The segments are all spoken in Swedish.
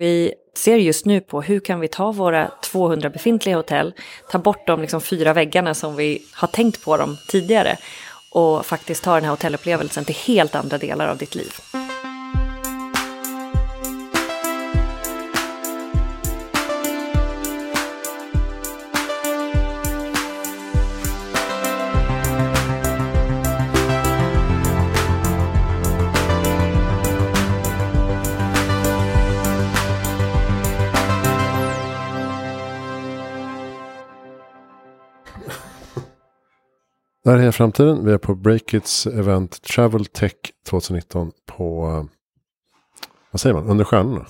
Vi ser just nu på hur kan vi ta våra 200 befintliga hotell, ta bort de liksom fyra väggarna som vi har tänkt på dem tidigare och faktiskt ta den här hotellupplevelsen till helt andra delar av ditt liv. Det här är framtiden. Vi är på Breakits event Travel Tech 2019 på, eh, vad säger man, under stjärnorna?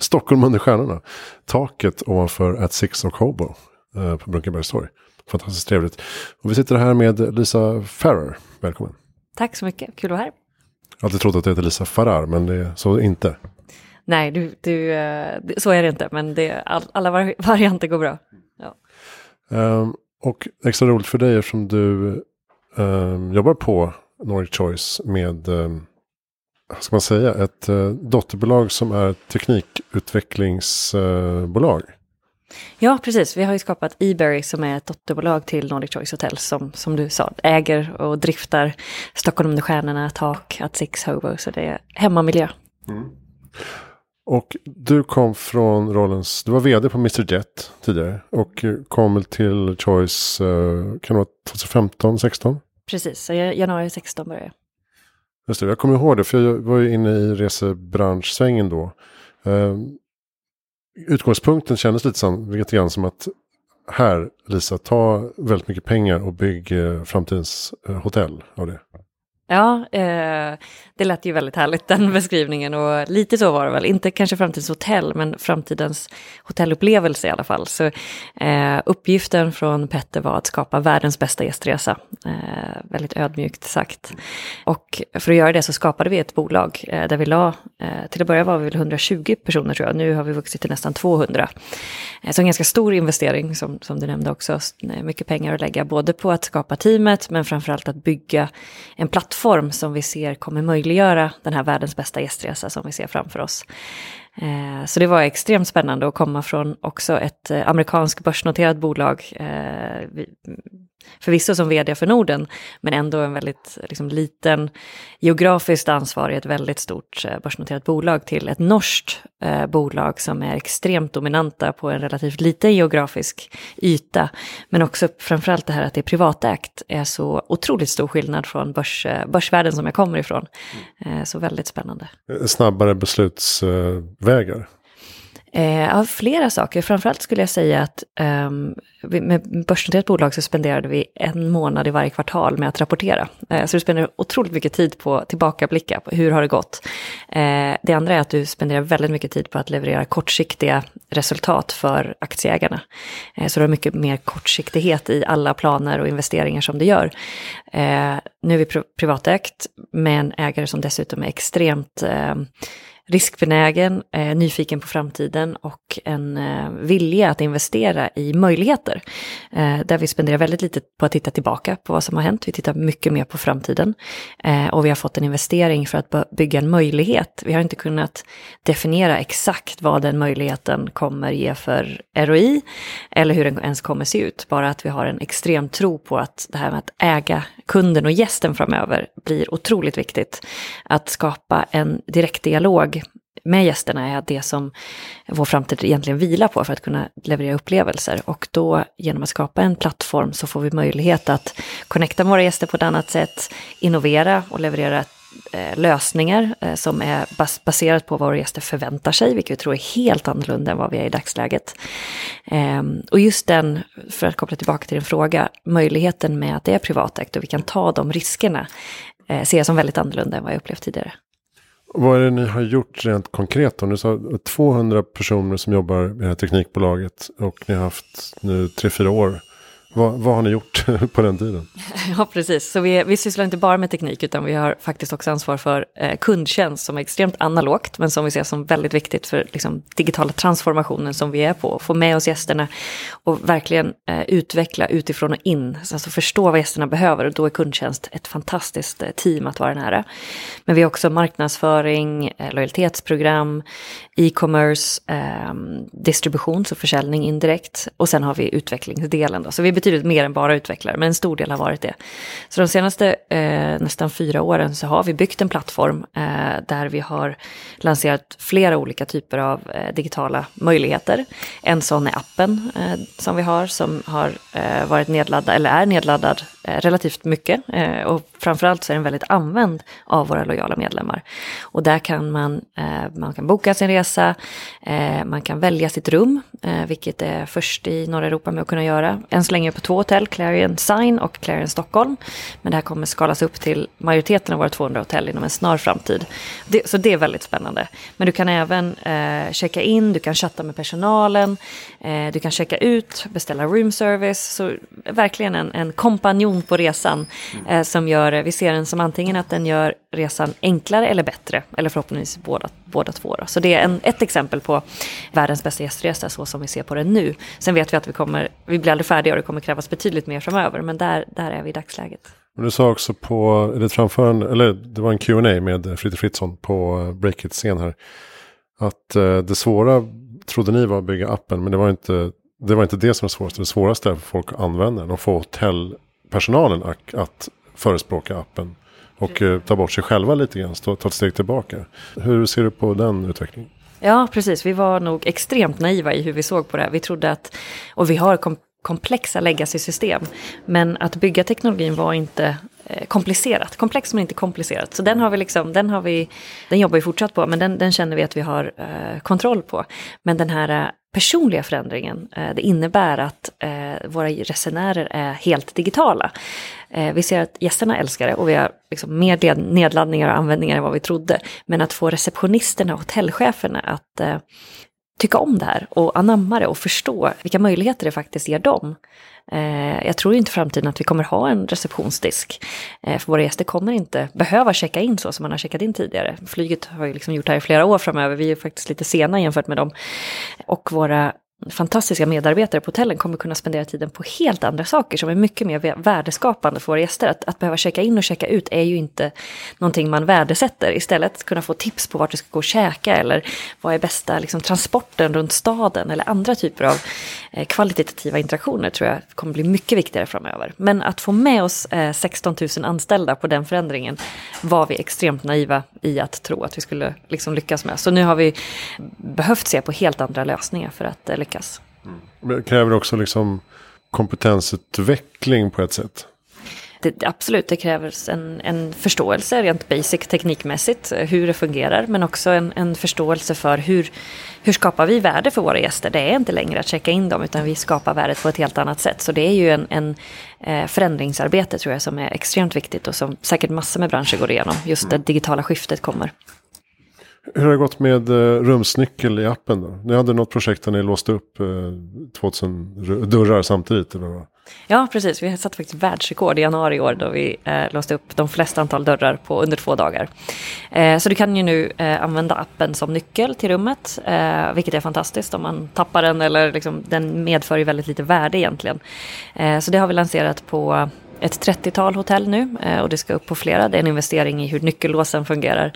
Stockholm under stjärnorna. Taket ovanför At Six och Hobo eh, på Brunkebergstorg. Fantastiskt trevligt. Och vi sitter här med Lisa Farrer. Välkommen. Tack så mycket, kul att vara här. Jag har alltid trott att det heter Lisa Farrar, men det är så inte. Nej, du, du, eh, så är det inte, men det, all, alla varianter går bra. Ja. Um, och extra roligt för dig eftersom du um, jobbar på Nordic Choice med, um, vad ska man säga, ett uh, dotterbolag som är teknikutvecklingsbolag. Ja, precis. Vi har ju skapat eBerry som är ett dotterbolag till Nordic Choice Hotel som, som du sa, äger och driftar Stockholm under stjärnorna, Tak, At Six Hobo, så det är hemmamiljö. Mm. Och du kom från rollens, du var vd på Mr Jet tidigare. Och kom till Choice, uh, kan det vara 2015, 16? Precis, januari 16 började jag. Just det, jag kommer ihåg det, för jag var ju inne i resebranschsvängen då. Uh, utgångspunkten kändes lite, som, lite grann som att här, Lisa, ta väldigt mycket pengar och bygg uh, framtidens uh, hotell av det. Ja, eh, det lät ju väldigt härligt den beskrivningen och lite så var det väl. Inte kanske framtidens hotell, men framtidens hotellupplevelse i alla fall. Så eh, uppgiften från Petter var att skapa världens bästa gästresa. Eh, väldigt ödmjukt sagt. Och för att göra det så skapade vi ett bolag eh, där vi la, eh, till att börja var vi väl 120 personer tror jag, nu har vi vuxit till nästan 200. Eh, så en ganska stor investering som, som du nämnde också, eh, mycket pengar att lägga både på att skapa teamet men framförallt att bygga en plattform plattform som vi ser kommer möjliggöra den här världens bästa gästresa som vi ser framför oss. Eh, så det var extremt spännande att komma från också ett eh, amerikanskt börsnoterat bolag. Eh, Eh, förvisso som vd för Norden, men ändå en väldigt liksom, liten geografiskt ansvar i ett väldigt stort börsnoterat bolag till ett norskt eh, bolag som är extremt dominanta på en relativt liten geografisk yta. Men också framförallt det här att det är privatägt är så otroligt stor skillnad från börs, börsvärlden som jag kommer ifrån. Eh, så väldigt spännande. Snabbare beslutsvägar. Eh, av flera saker. Framförallt skulle jag säga att eh, med börsnoterat bolag så spenderade vi en månad i varje kvartal med att rapportera. Eh, så du spenderar otroligt mycket tid på tillbakablickar, på hur har det gått. Eh, det andra är att du spenderar väldigt mycket tid på att leverera kortsiktiga resultat för aktieägarna. Eh, så du har mycket mer kortsiktighet i alla planer och investeringar som du gör. Eh, nu är vi privatägt med en ägare som dessutom är extremt eh, riskbenägen, eh, nyfiken på framtiden och en eh, vilja att investera i möjligheter. Eh, där vi spenderar väldigt lite på att titta tillbaka på vad som har hänt. Vi tittar mycket mer på framtiden. Eh, och vi har fått en investering för att bygga en möjlighet. Vi har inte kunnat definiera exakt vad den möjligheten kommer ge för ROI eller hur den ens kommer se ut. Bara att vi har en extrem tro på att det här med att äga kunden och gästen framöver blir otroligt viktigt. Att skapa en direkt dialog med gästerna är det som vår framtid egentligen vilar på för att kunna leverera upplevelser. Och då genom att skapa en plattform så får vi möjlighet att connecta med våra gäster på ett annat sätt, innovera och leverera eh, lösningar eh, som är bas baserat på vad våra gäster förväntar sig, vilket vi tror är helt annorlunda än vad vi är i dagsläget. Ehm, och just den, för att koppla tillbaka till din fråga, möjligheten med att det är privatägt och vi kan ta de riskerna, eh, ser jag som väldigt annorlunda än vad jag upplevt tidigare. Vad är det ni har gjort rent konkret då? Ni sa 200 personer som jobbar med det här teknikbolaget och ni har haft nu 3-4 år vad, vad har ni gjort på den tiden? Ja, precis. Så vi, vi sysslar inte bara med teknik, utan vi har faktiskt också ansvar för eh, kundtjänst som är extremt analogt, men som vi ser som väldigt viktigt för liksom, digitala transformationen som vi är på. Få med oss gästerna och verkligen eh, utveckla utifrån och in, alltså förstå vad gästerna behöver. Och då är kundtjänst ett fantastiskt eh, team att vara nära. Men vi har också marknadsföring, eh, lojalitetsprogram, e-commerce, eh, distribution, så försäljning indirekt. Och sen har vi utvecklingsdelen. Då. Så vi betydligt mer än bara utvecklare, men en stor del har varit det. Så de senaste eh, nästan fyra åren så har vi byggt en plattform eh, där vi har lanserat flera olika typer av eh, digitala möjligheter. En sån är appen eh, som vi har, som har eh, varit nedladdad, eller är nedladdad Eh, relativt mycket. Eh, och framförallt så är den väldigt använd av våra lojala medlemmar. Och där kan man, eh, man kan boka sin resa, man kan välja sitt rum, vilket är först i norra Europa med att kunna göra. Än så länge är på två hotell, Clarion Sign och Clarion Stockholm. Men det här kommer skalas upp till majoriteten av våra 200 hotell inom en snar framtid. Det, så det är väldigt spännande. Men du kan även checka in, du kan chatta med personalen, du kan checka ut, beställa room service. Så verkligen en, en kompanjon på resan eh, som gör, vi ser den som antingen att den gör resan enklare eller bättre, eller förhoppningsvis båda, båda två. Då. Så det är en, ett exempel på världens bästa gästresa så som vi ser på den nu. Sen vet vi att vi kommer, vi blir aldrig färdiga och det kommer krävas betydligt mer framöver, men där, där är vi i dagsläget. Men du sa också på ett framförande, eller det var en Q&A med Fritte Fritzson på Breakit-scen här. Att eh, det svåra trodde ni var att bygga appen, men det var inte det, var inte det som var svårast. Det svåraste är för folk att använda den och få hotellpersonalen att, att förespråka appen. Och eh, ta bort sig själva lite grann, ta ett steg tillbaka. Hur ser du på den utvecklingen? Ja, precis. Vi var nog extremt naiva i hur vi såg på det. Vi trodde att, och vi har kom komplexa legacy-system. Men att bygga teknologin var inte Eh, komplicerat. Komplext men inte komplicerat. Så den har vi liksom, den har vi, den jobbar vi fortsatt på, men den, den känner vi att vi har eh, kontroll på. Men den här eh, personliga förändringen, eh, det innebär att eh, våra resenärer är helt digitala. Eh, vi ser att gästerna älskar det och vi har liksom mer nedladdningar och användningar än vad vi trodde. Men att få receptionisterna och hotellcheferna att eh, tycka om det här och anamma det och förstå vilka möjligheter det faktiskt ger dem. Eh, jag tror inte i framtiden att vi kommer ha en receptionsdisk. Eh, för våra gäster kommer inte behöva checka in så som man har checkat in tidigare. Flyget har ju liksom gjort det här i flera år framöver. Vi är faktiskt lite sena jämfört med dem. Och våra fantastiska medarbetare på hotellen kommer kunna spendera tiden på helt andra saker som är mycket mer värdeskapande för våra gäster. Att, att behöva checka in och checka ut är ju inte någonting man värdesätter. Istället kunna få tips på vart du ska gå och käka eller vad är bästa liksom, transporten runt staden eller andra typer av eh, kvalitativa interaktioner tror jag kommer bli mycket viktigare framöver. Men att få med oss eh, 16 000 anställda på den förändringen var vi extremt naiva i att tro att vi skulle liksom, lyckas med. Så nu har vi behövt se på helt andra lösningar för att eh, lyckas. Mm. Det kräver också liksom kompetensutveckling på ett sätt. Det, absolut, det krävs en, en förståelse rent basic teknikmässigt hur det fungerar. Men också en, en förståelse för hur, hur skapar vi värde för våra gäster. Det är inte längre att checka in dem utan vi skapar värdet på ett helt annat sätt. Så det är ju en, en eh, förändringsarbete tror jag som är extremt viktigt och som säkert massor med branscher går igenom. Just det digitala skiftet kommer. Hur har det gått med eh, rumsnyckel i appen då? Ni hade något projekt där ni låste upp eh, 2000 dörrar samtidigt? Eller Ja, precis. Vi satte faktiskt världsrekord i januari i år då vi eh, låste upp de flesta antal dörrar på under två dagar. Eh, så du kan ju nu eh, använda appen som nyckel till rummet, eh, vilket är fantastiskt om man tappar den eller liksom, den medför ju väldigt lite värde egentligen. Eh, så det har vi lanserat på ett 30-tal hotell nu eh, och det ska upp på flera. Det är en investering i hur nyckellåsen fungerar.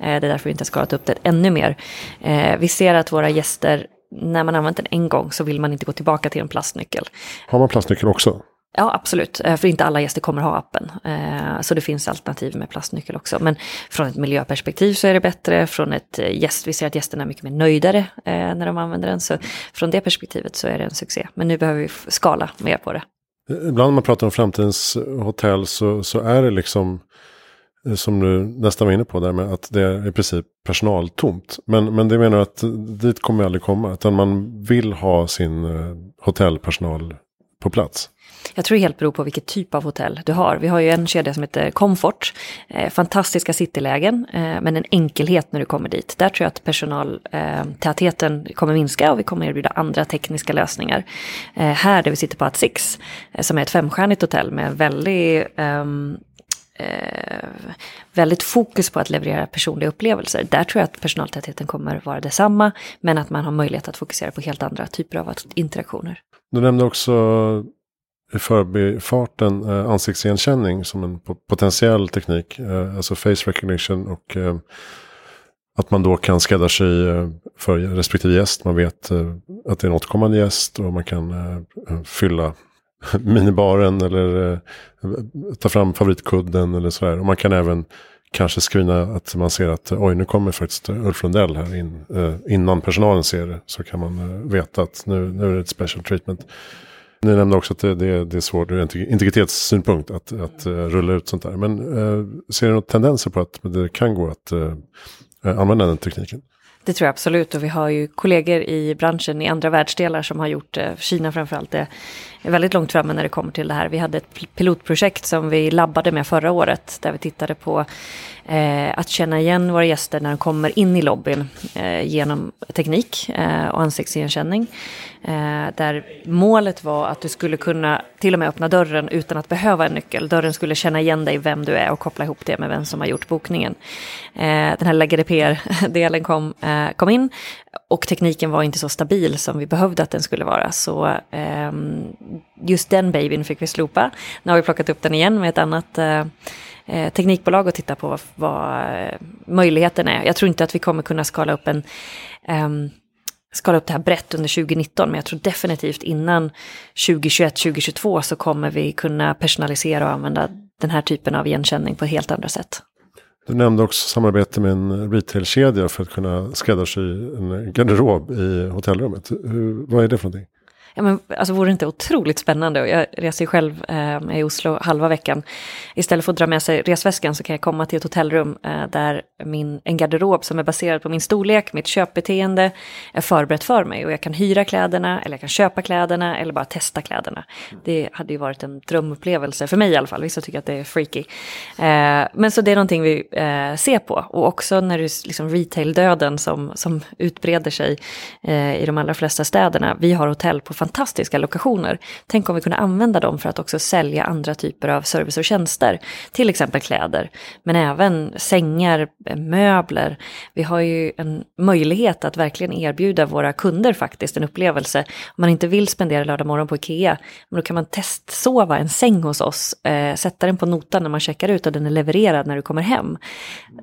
Eh, det är därför vi inte har skalat upp det ännu mer. Eh, vi ser att våra gäster, när man använt den en gång så vill man inte gå tillbaka till en plastnyckel. Har man plastnyckel också? Ja, absolut. För inte alla gäster kommer ha appen. Så det finns alternativ med plastnyckel också. Men från ett miljöperspektiv så är det bättre. Från ett gäst, vi ser att gästerna är mycket mer nöjdare när de använder den. Så från det perspektivet så är det en succé. Men nu behöver vi skala mer på det. Ibland när man pratar om framtidens hotell så, så är det liksom eh, som du nästan var inne på där med att det är i princip personaltomt. Men, men det menar att dit kommer vi aldrig komma. Utan man vill ha sin eh, hotellpersonal på plats? Jag tror det helt beror på vilket typ av hotell du har. Vi har ju en kedja som heter Comfort. Eh, fantastiska citylägen, eh, men en enkelhet när du kommer dit. Där tror jag att personaltätheten eh, kommer minska och vi kommer erbjuda andra tekniska lösningar. Eh, här där vi sitter på At Six, eh, som är ett femstjärnigt hotell med väldigt ehm, eh, väldigt fokus på att leverera personliga upplevelser. Där tror jag att personaltätheten kommer vara detsamma, men att man har möjlighet att fokusera på helt andra typer av interaktioner. Du nämnde också i förbifarten eh, ansiktsigenkänning som en potentiell teknik. Eh, alltså face recognition och eh, att man då kan skräddarsy eh, för respektive gäst. Man vet eh, att det är en återkommande gäst och man kan eh, fylla minibaren eller ta fram favoritkudden eller sådär. Och man kan även kanske screena att man ser att oj nu kommer faktiskt Ulf Lundell här in, eh, innan personalen ser det. Så kan man eh, veta att nu, nu är det ett special treatment. Ni nämnde också att det, det, det är svårt ur integritetssynpunkt att, att uh, rulla ut sånt där. Men uh, ser du några tendenser på att det kan gå att uh, Eh, använda den tekniken? Det tror jag absolut och vi har ju kollegor i branschen i andra världsdelar som har gjort, eh, Kina framförallt, eh, är väldigt långt framme när det kommer till det här. Vi hade ett pilotprojekt som vi labbade med förra året där vi tittade på eh, att känna igen våra gäster när de kommer in i lobbyn eh, genom teknik eh, och ansiktsigenkänning. Eh, där målet var att du skulle kunna till och med öppna dörren utan att behöva en nyckel. Dörren skulle känna igen dig vem du är och koppla ihop det med vem som har gjort bokningen. Eh, den här GDPR-delen kom, eh, kom in och tekniken var inte så stabil som vi behövde att den skulle vara. Så ehm, just den babyn fick vi slopa. Nu har vi plockat upp den igen med ett annat eh, eh teknikbolag och titta på vad, vad eh, möjligheten är. Jag tror inte att vi kommer kunna skala upp en um, skala upp det här brett under 2019, men jag tror definitivt innan 2021-2022 så kommer vi kunna personalisera och använda den här typen av igenkänning på helt andra sätt. Du nämnde också samarbete med en retailkedja för att kunna skräddarsy en garderob i hotellrummet. Hur, vad är det för någonting? Ja, men, alltså vore det inte otroligt spännande? Jag reser ju själv eh, i Oslo halva veckan. Istället för att dra med sig resväskan så kan jag komma till ett hotellrum eh, där min, en garderob som är baserad på min storlek, mitt köpbeteende är förberett för mig. Och jag kan hyra kläderna, eller jag kan köpa kläderna, eller bara testa kläderna. Det hade ju varit en drömupplevelse, för mig i alla fall. Vissa tycker att det är freaky. Eh, men så det är någonting vi eh, ser på. Och också när det är liksom retail-döden som, som utbreder sig eh, i de allra flesta städerna. Vi har hotell på fantastiska lokationer. Tänk om vi kunde använda dem för att också sälja andra typer av service och tjänster. Till exempel kläder, men även sängar, eh, möbler. Vi har ju en möjlighet att verkligen erbjuda våra kunder faktiskt en upplevelse. Om man inte vill spendera lördag morgon på Ikea, men då kan man testsova en säng hos oss, eh, sätta den på notan när man checkar ut och den är levererad när du kommer hem.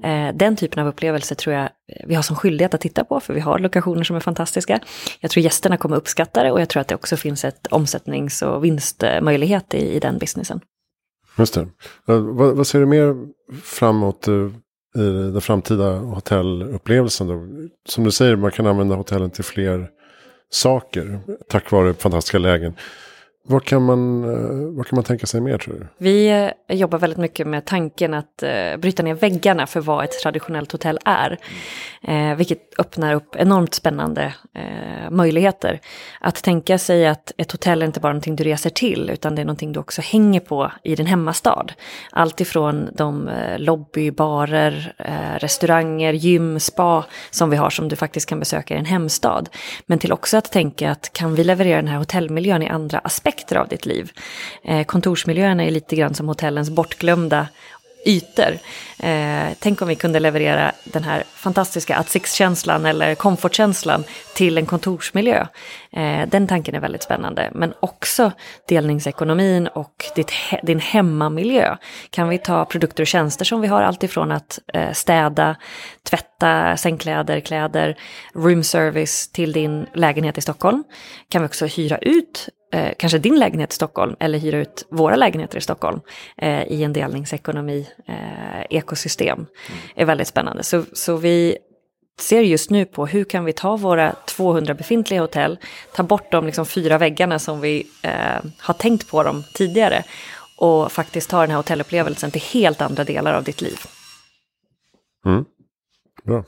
Eh, den typen av upplevelse tror jag vi har som skyldighet att titta på, för vi har lokationer som är fantastiska. Jag tror gästerna kommer uppskatta det och jag tror att det också finns ett omsättnings och vinstmöjlighet i, i den businessen. Just det. Eh, vad, vad ser du mer framåt eh, i den framtida hotellupplevelsen? Då? Som du säger, man kan använda hotellen till fler saker tack vare fantastiska lägen. Vad kan, man, eh, vad kan man tänka sig mer tror du? Vi eh, jobbar väldigt mycket med tanken att eh, bryta ner väggarna för vad ett traditionellt hotell är. Vilket öppnar upp enormt spännande möjligheter. Att tänka sig att ett hotell är inte bara någonting du reser till utan det är någonting du också hänger på i din hemmastad. Allt ifrån de lobbybarer, restauranger, gym, spa som vi har som du faktiskt kan besöka i din hemstad. Men till också att tänka att kan vi leverera den här hotellmiljön i andra aspekter aspekter av ditt liv. Eh, kontorsmiljöerna är lite grann som hotellens bortglömda ytor. Eh, tänk om vi kunde leverera den här fantastiska att-känslan eller komfortkänslan till en kontorsmiljö. Eh, den tanken är väldigt spännande. Men också delningsekonomin och ditt he din hemmamiljö. Kan vi ta produkter och tjänster som vi har alltifrån att eh, städa, tvätta sängkläder, kläder, room service till din lägenhet i Stockholm. Kan vi också hyra ut eh, kanske din lägenhet i Stockholm eller hyra ut våra lägenheter i Stockholm eh, i en delningsekonomi, eh, ekosystem. Mm. är väldigt spännande. Så, så vi ser just nu på hur kan vi ta våra 200 befintliga hotell, ta bort de liksom fyra väggarna som vi eh, har tänkt på dem tidigare och faktiskt ta den här hotellupplevelsen till helt andra delar av ditt liv. Mm. Bra.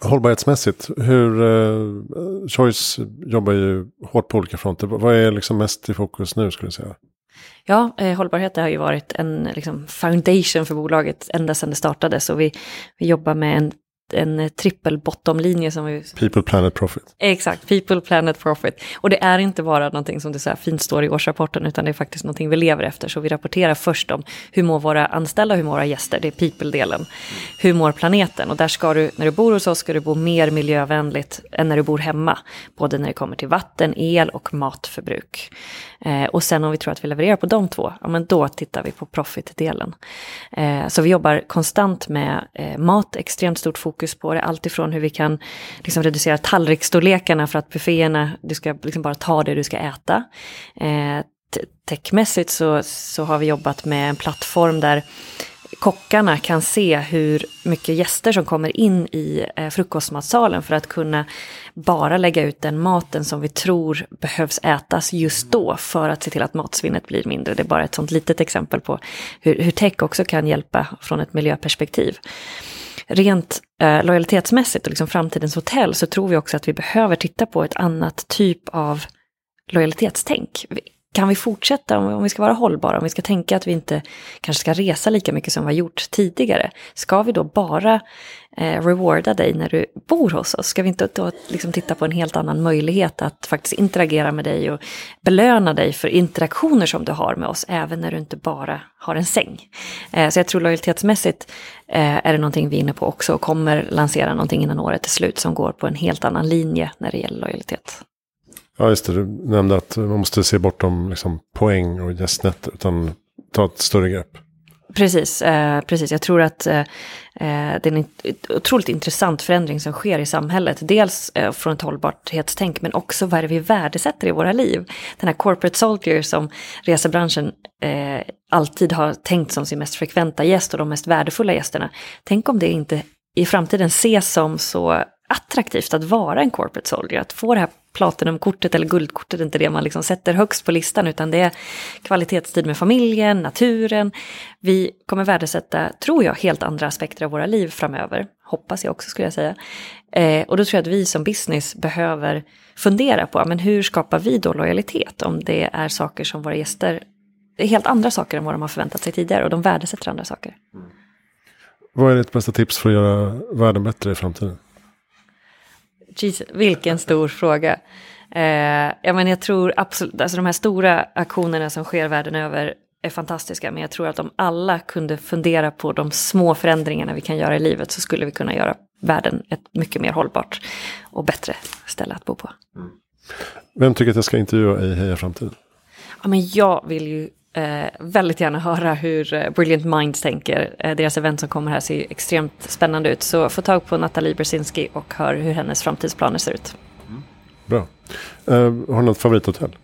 Hållbarhetsmässigt, hur, eh, Choice jobbar ju hårt på olika fronter. Vad är liksom mest i fokus nu skulle du säga? Ja, eh, hållbarhet har ju varit en liksom, foundation för bolaget ända sedan det startades. Och vi, vi jobbar med en en trippel bottomlinje som vi... People, planet, profit. Exakt, people, planet, profit. Och det är inte bara någonting som det så fint står i årsrapporten, utan det är faktiskt någonting vi lever efter. Så vi rapporterar först om hur mår våra anställda, hur mår våra gäster, det är people-delen. Hur mår planeten? Och där ska du, när du bor hos oss, ska du bo mer miljövänligt än när du bor hemma. Både när det kommer till vatten, el och matförbruk. Eh, och sen om vi tror att vi levererar på de två, ja men då tittar vi på profit-delen. Eh, så vi jobbar konstant med eh, mat, extremt stort fokus på det, alltifrån hur vi kan liksom, reducera tallriksstorlekarna för att bufféerna, du ska liksom bara ta det du ska äta. Eh, techmässigt så, så har vi jobbat med en plattform där kockarna kan se hur mycket gäster som kommer in i eh, frukostmatsalen för att kunna bara lägga ut den maten som vi tror behövs ätas just då för att se till att matsvinnet blir mindre. Det är bara ett sånt litet exempel på hur, hur tech också kan hjälpa från ett miljöperspektiv. Rent eh, lojalitetsmässigt och liksom framtidens hotell så tror vi också att vi behöver titta på ett annat typ av lojalitetstänk kan vi fortsätta, om vi ska vara hållbara, om vi ska tänka att vi inte kanske ska resa lika mycket som vi har gjort tidigare, ska vi då bara eh, rewarda dig när du bor hos oss? Ska vi inte då liksom titta på en helt annan möjlighet att faktiskt interagera med dig och belöna dig för interaktioner som du har med oss, även när du inte bara har en säng? Eh, så jag tror lojalitetsmässigt eh, är det någonting vi är inne på också och kommer lansera någonting innan året är slut som går på en helt annan linje när det gäller lojalitet. Ja, just det. Du nämnde att man måste se bortom liksom, poäng och gästnätter. Utan ta ett större grepp. Precis, eh, precis. jag tror att eh, eh det är en otroligt intressant förändring som sker i samhället. Dels eh, från ett hållbarhetstänk men också vad är det vi värdesätter i våra liv. Den här corporate soldier som resebranschen eh, alltid har tänkt som sin mest frekventa gäst och de mest värdefulla gästerna. Tänk om det inte i framtiden ses som så attraktivt att vara en corporate soldier, att få det här Platinumkortet eller guldkortet är inte det man liksom sätter högst på listan utan det är kvalitetstid med familjen, naturen. Vi kommer värdesätta, tror jag, helt andra aspekter av våra liv framöver. Hoppas jag också skulle jag säga. Eh, och då tror jag att vi som business behöver fundera på, men hur skapar vi då lojalitet om det är saker som våra gäster, det är helt andra saker än vad de har förväntat sig tidigare och de värdesätter andra saker. Mm. Vad är ditt bästa tips för att göra världen bättre i framtiden? Jesus, vilken stor fråga. Eh, ja, men jag tror absolut, alltså de här stora aktionerna som sker världen över är fantastiska, men jag tror att om alla kunde fundera på de små förändringarna vi kan göra i livet så skulle vi kunna göra världen ett mycket mer hållbart och bättre ställe att bo på. Mm. Vem tycker att jag ska intervjua i Heja Framtiden? Ja, men jag vill ju eh, väldigt gärna höra hur eh, Brilliant Minds tänker. Eh, deras event som kommer här ser extremt spännande ut. Så få tag på Nathalie Brzezinski och hör hur hennes framtidsplaner ser ut. Mm. Bra. Eh, har du något favorithotell?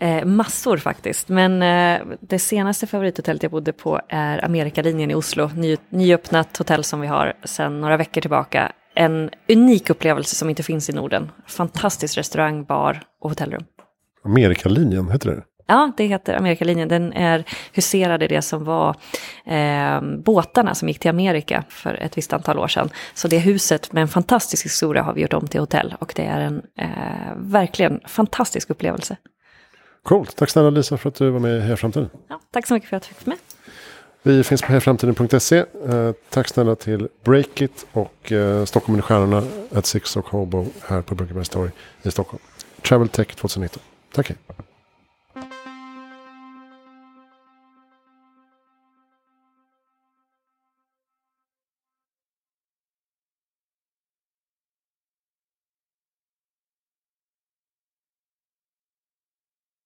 Eh, massor faktiskt, men eh, det senaste favorithotellet jag bodde på är Amerikalinjen i Oslo. Ny, nyöppnat hotell som vi har sedan några veckor tillbaka. En unik upplevelse som inte finns i Norden. Fantastisk restaurang, bar och hotellrum. Amerikalinjen, heter det? Ja, det heter Amerikalinjen. Den är huserad i det som var eh, båtarna som gick till Amerika för ett visst antal år sedan. Så det huset med en fantastisk historia har vi gjort om till hotell och det är en eh, verkligen fantastisk upplevelse. Coolt, tack snälla Lisa för att du var med i Heja Framtiden. Ja, tack så mycket för att jag fick vara med. Vi finns på hejaframtiden.se. Eh, tack snälla till Breakit och eh, Stockholm under stjärnorna, at Six och Hobo här på Brunkebergs torg i Stockholm. Travel Tech 2019. Tack hej.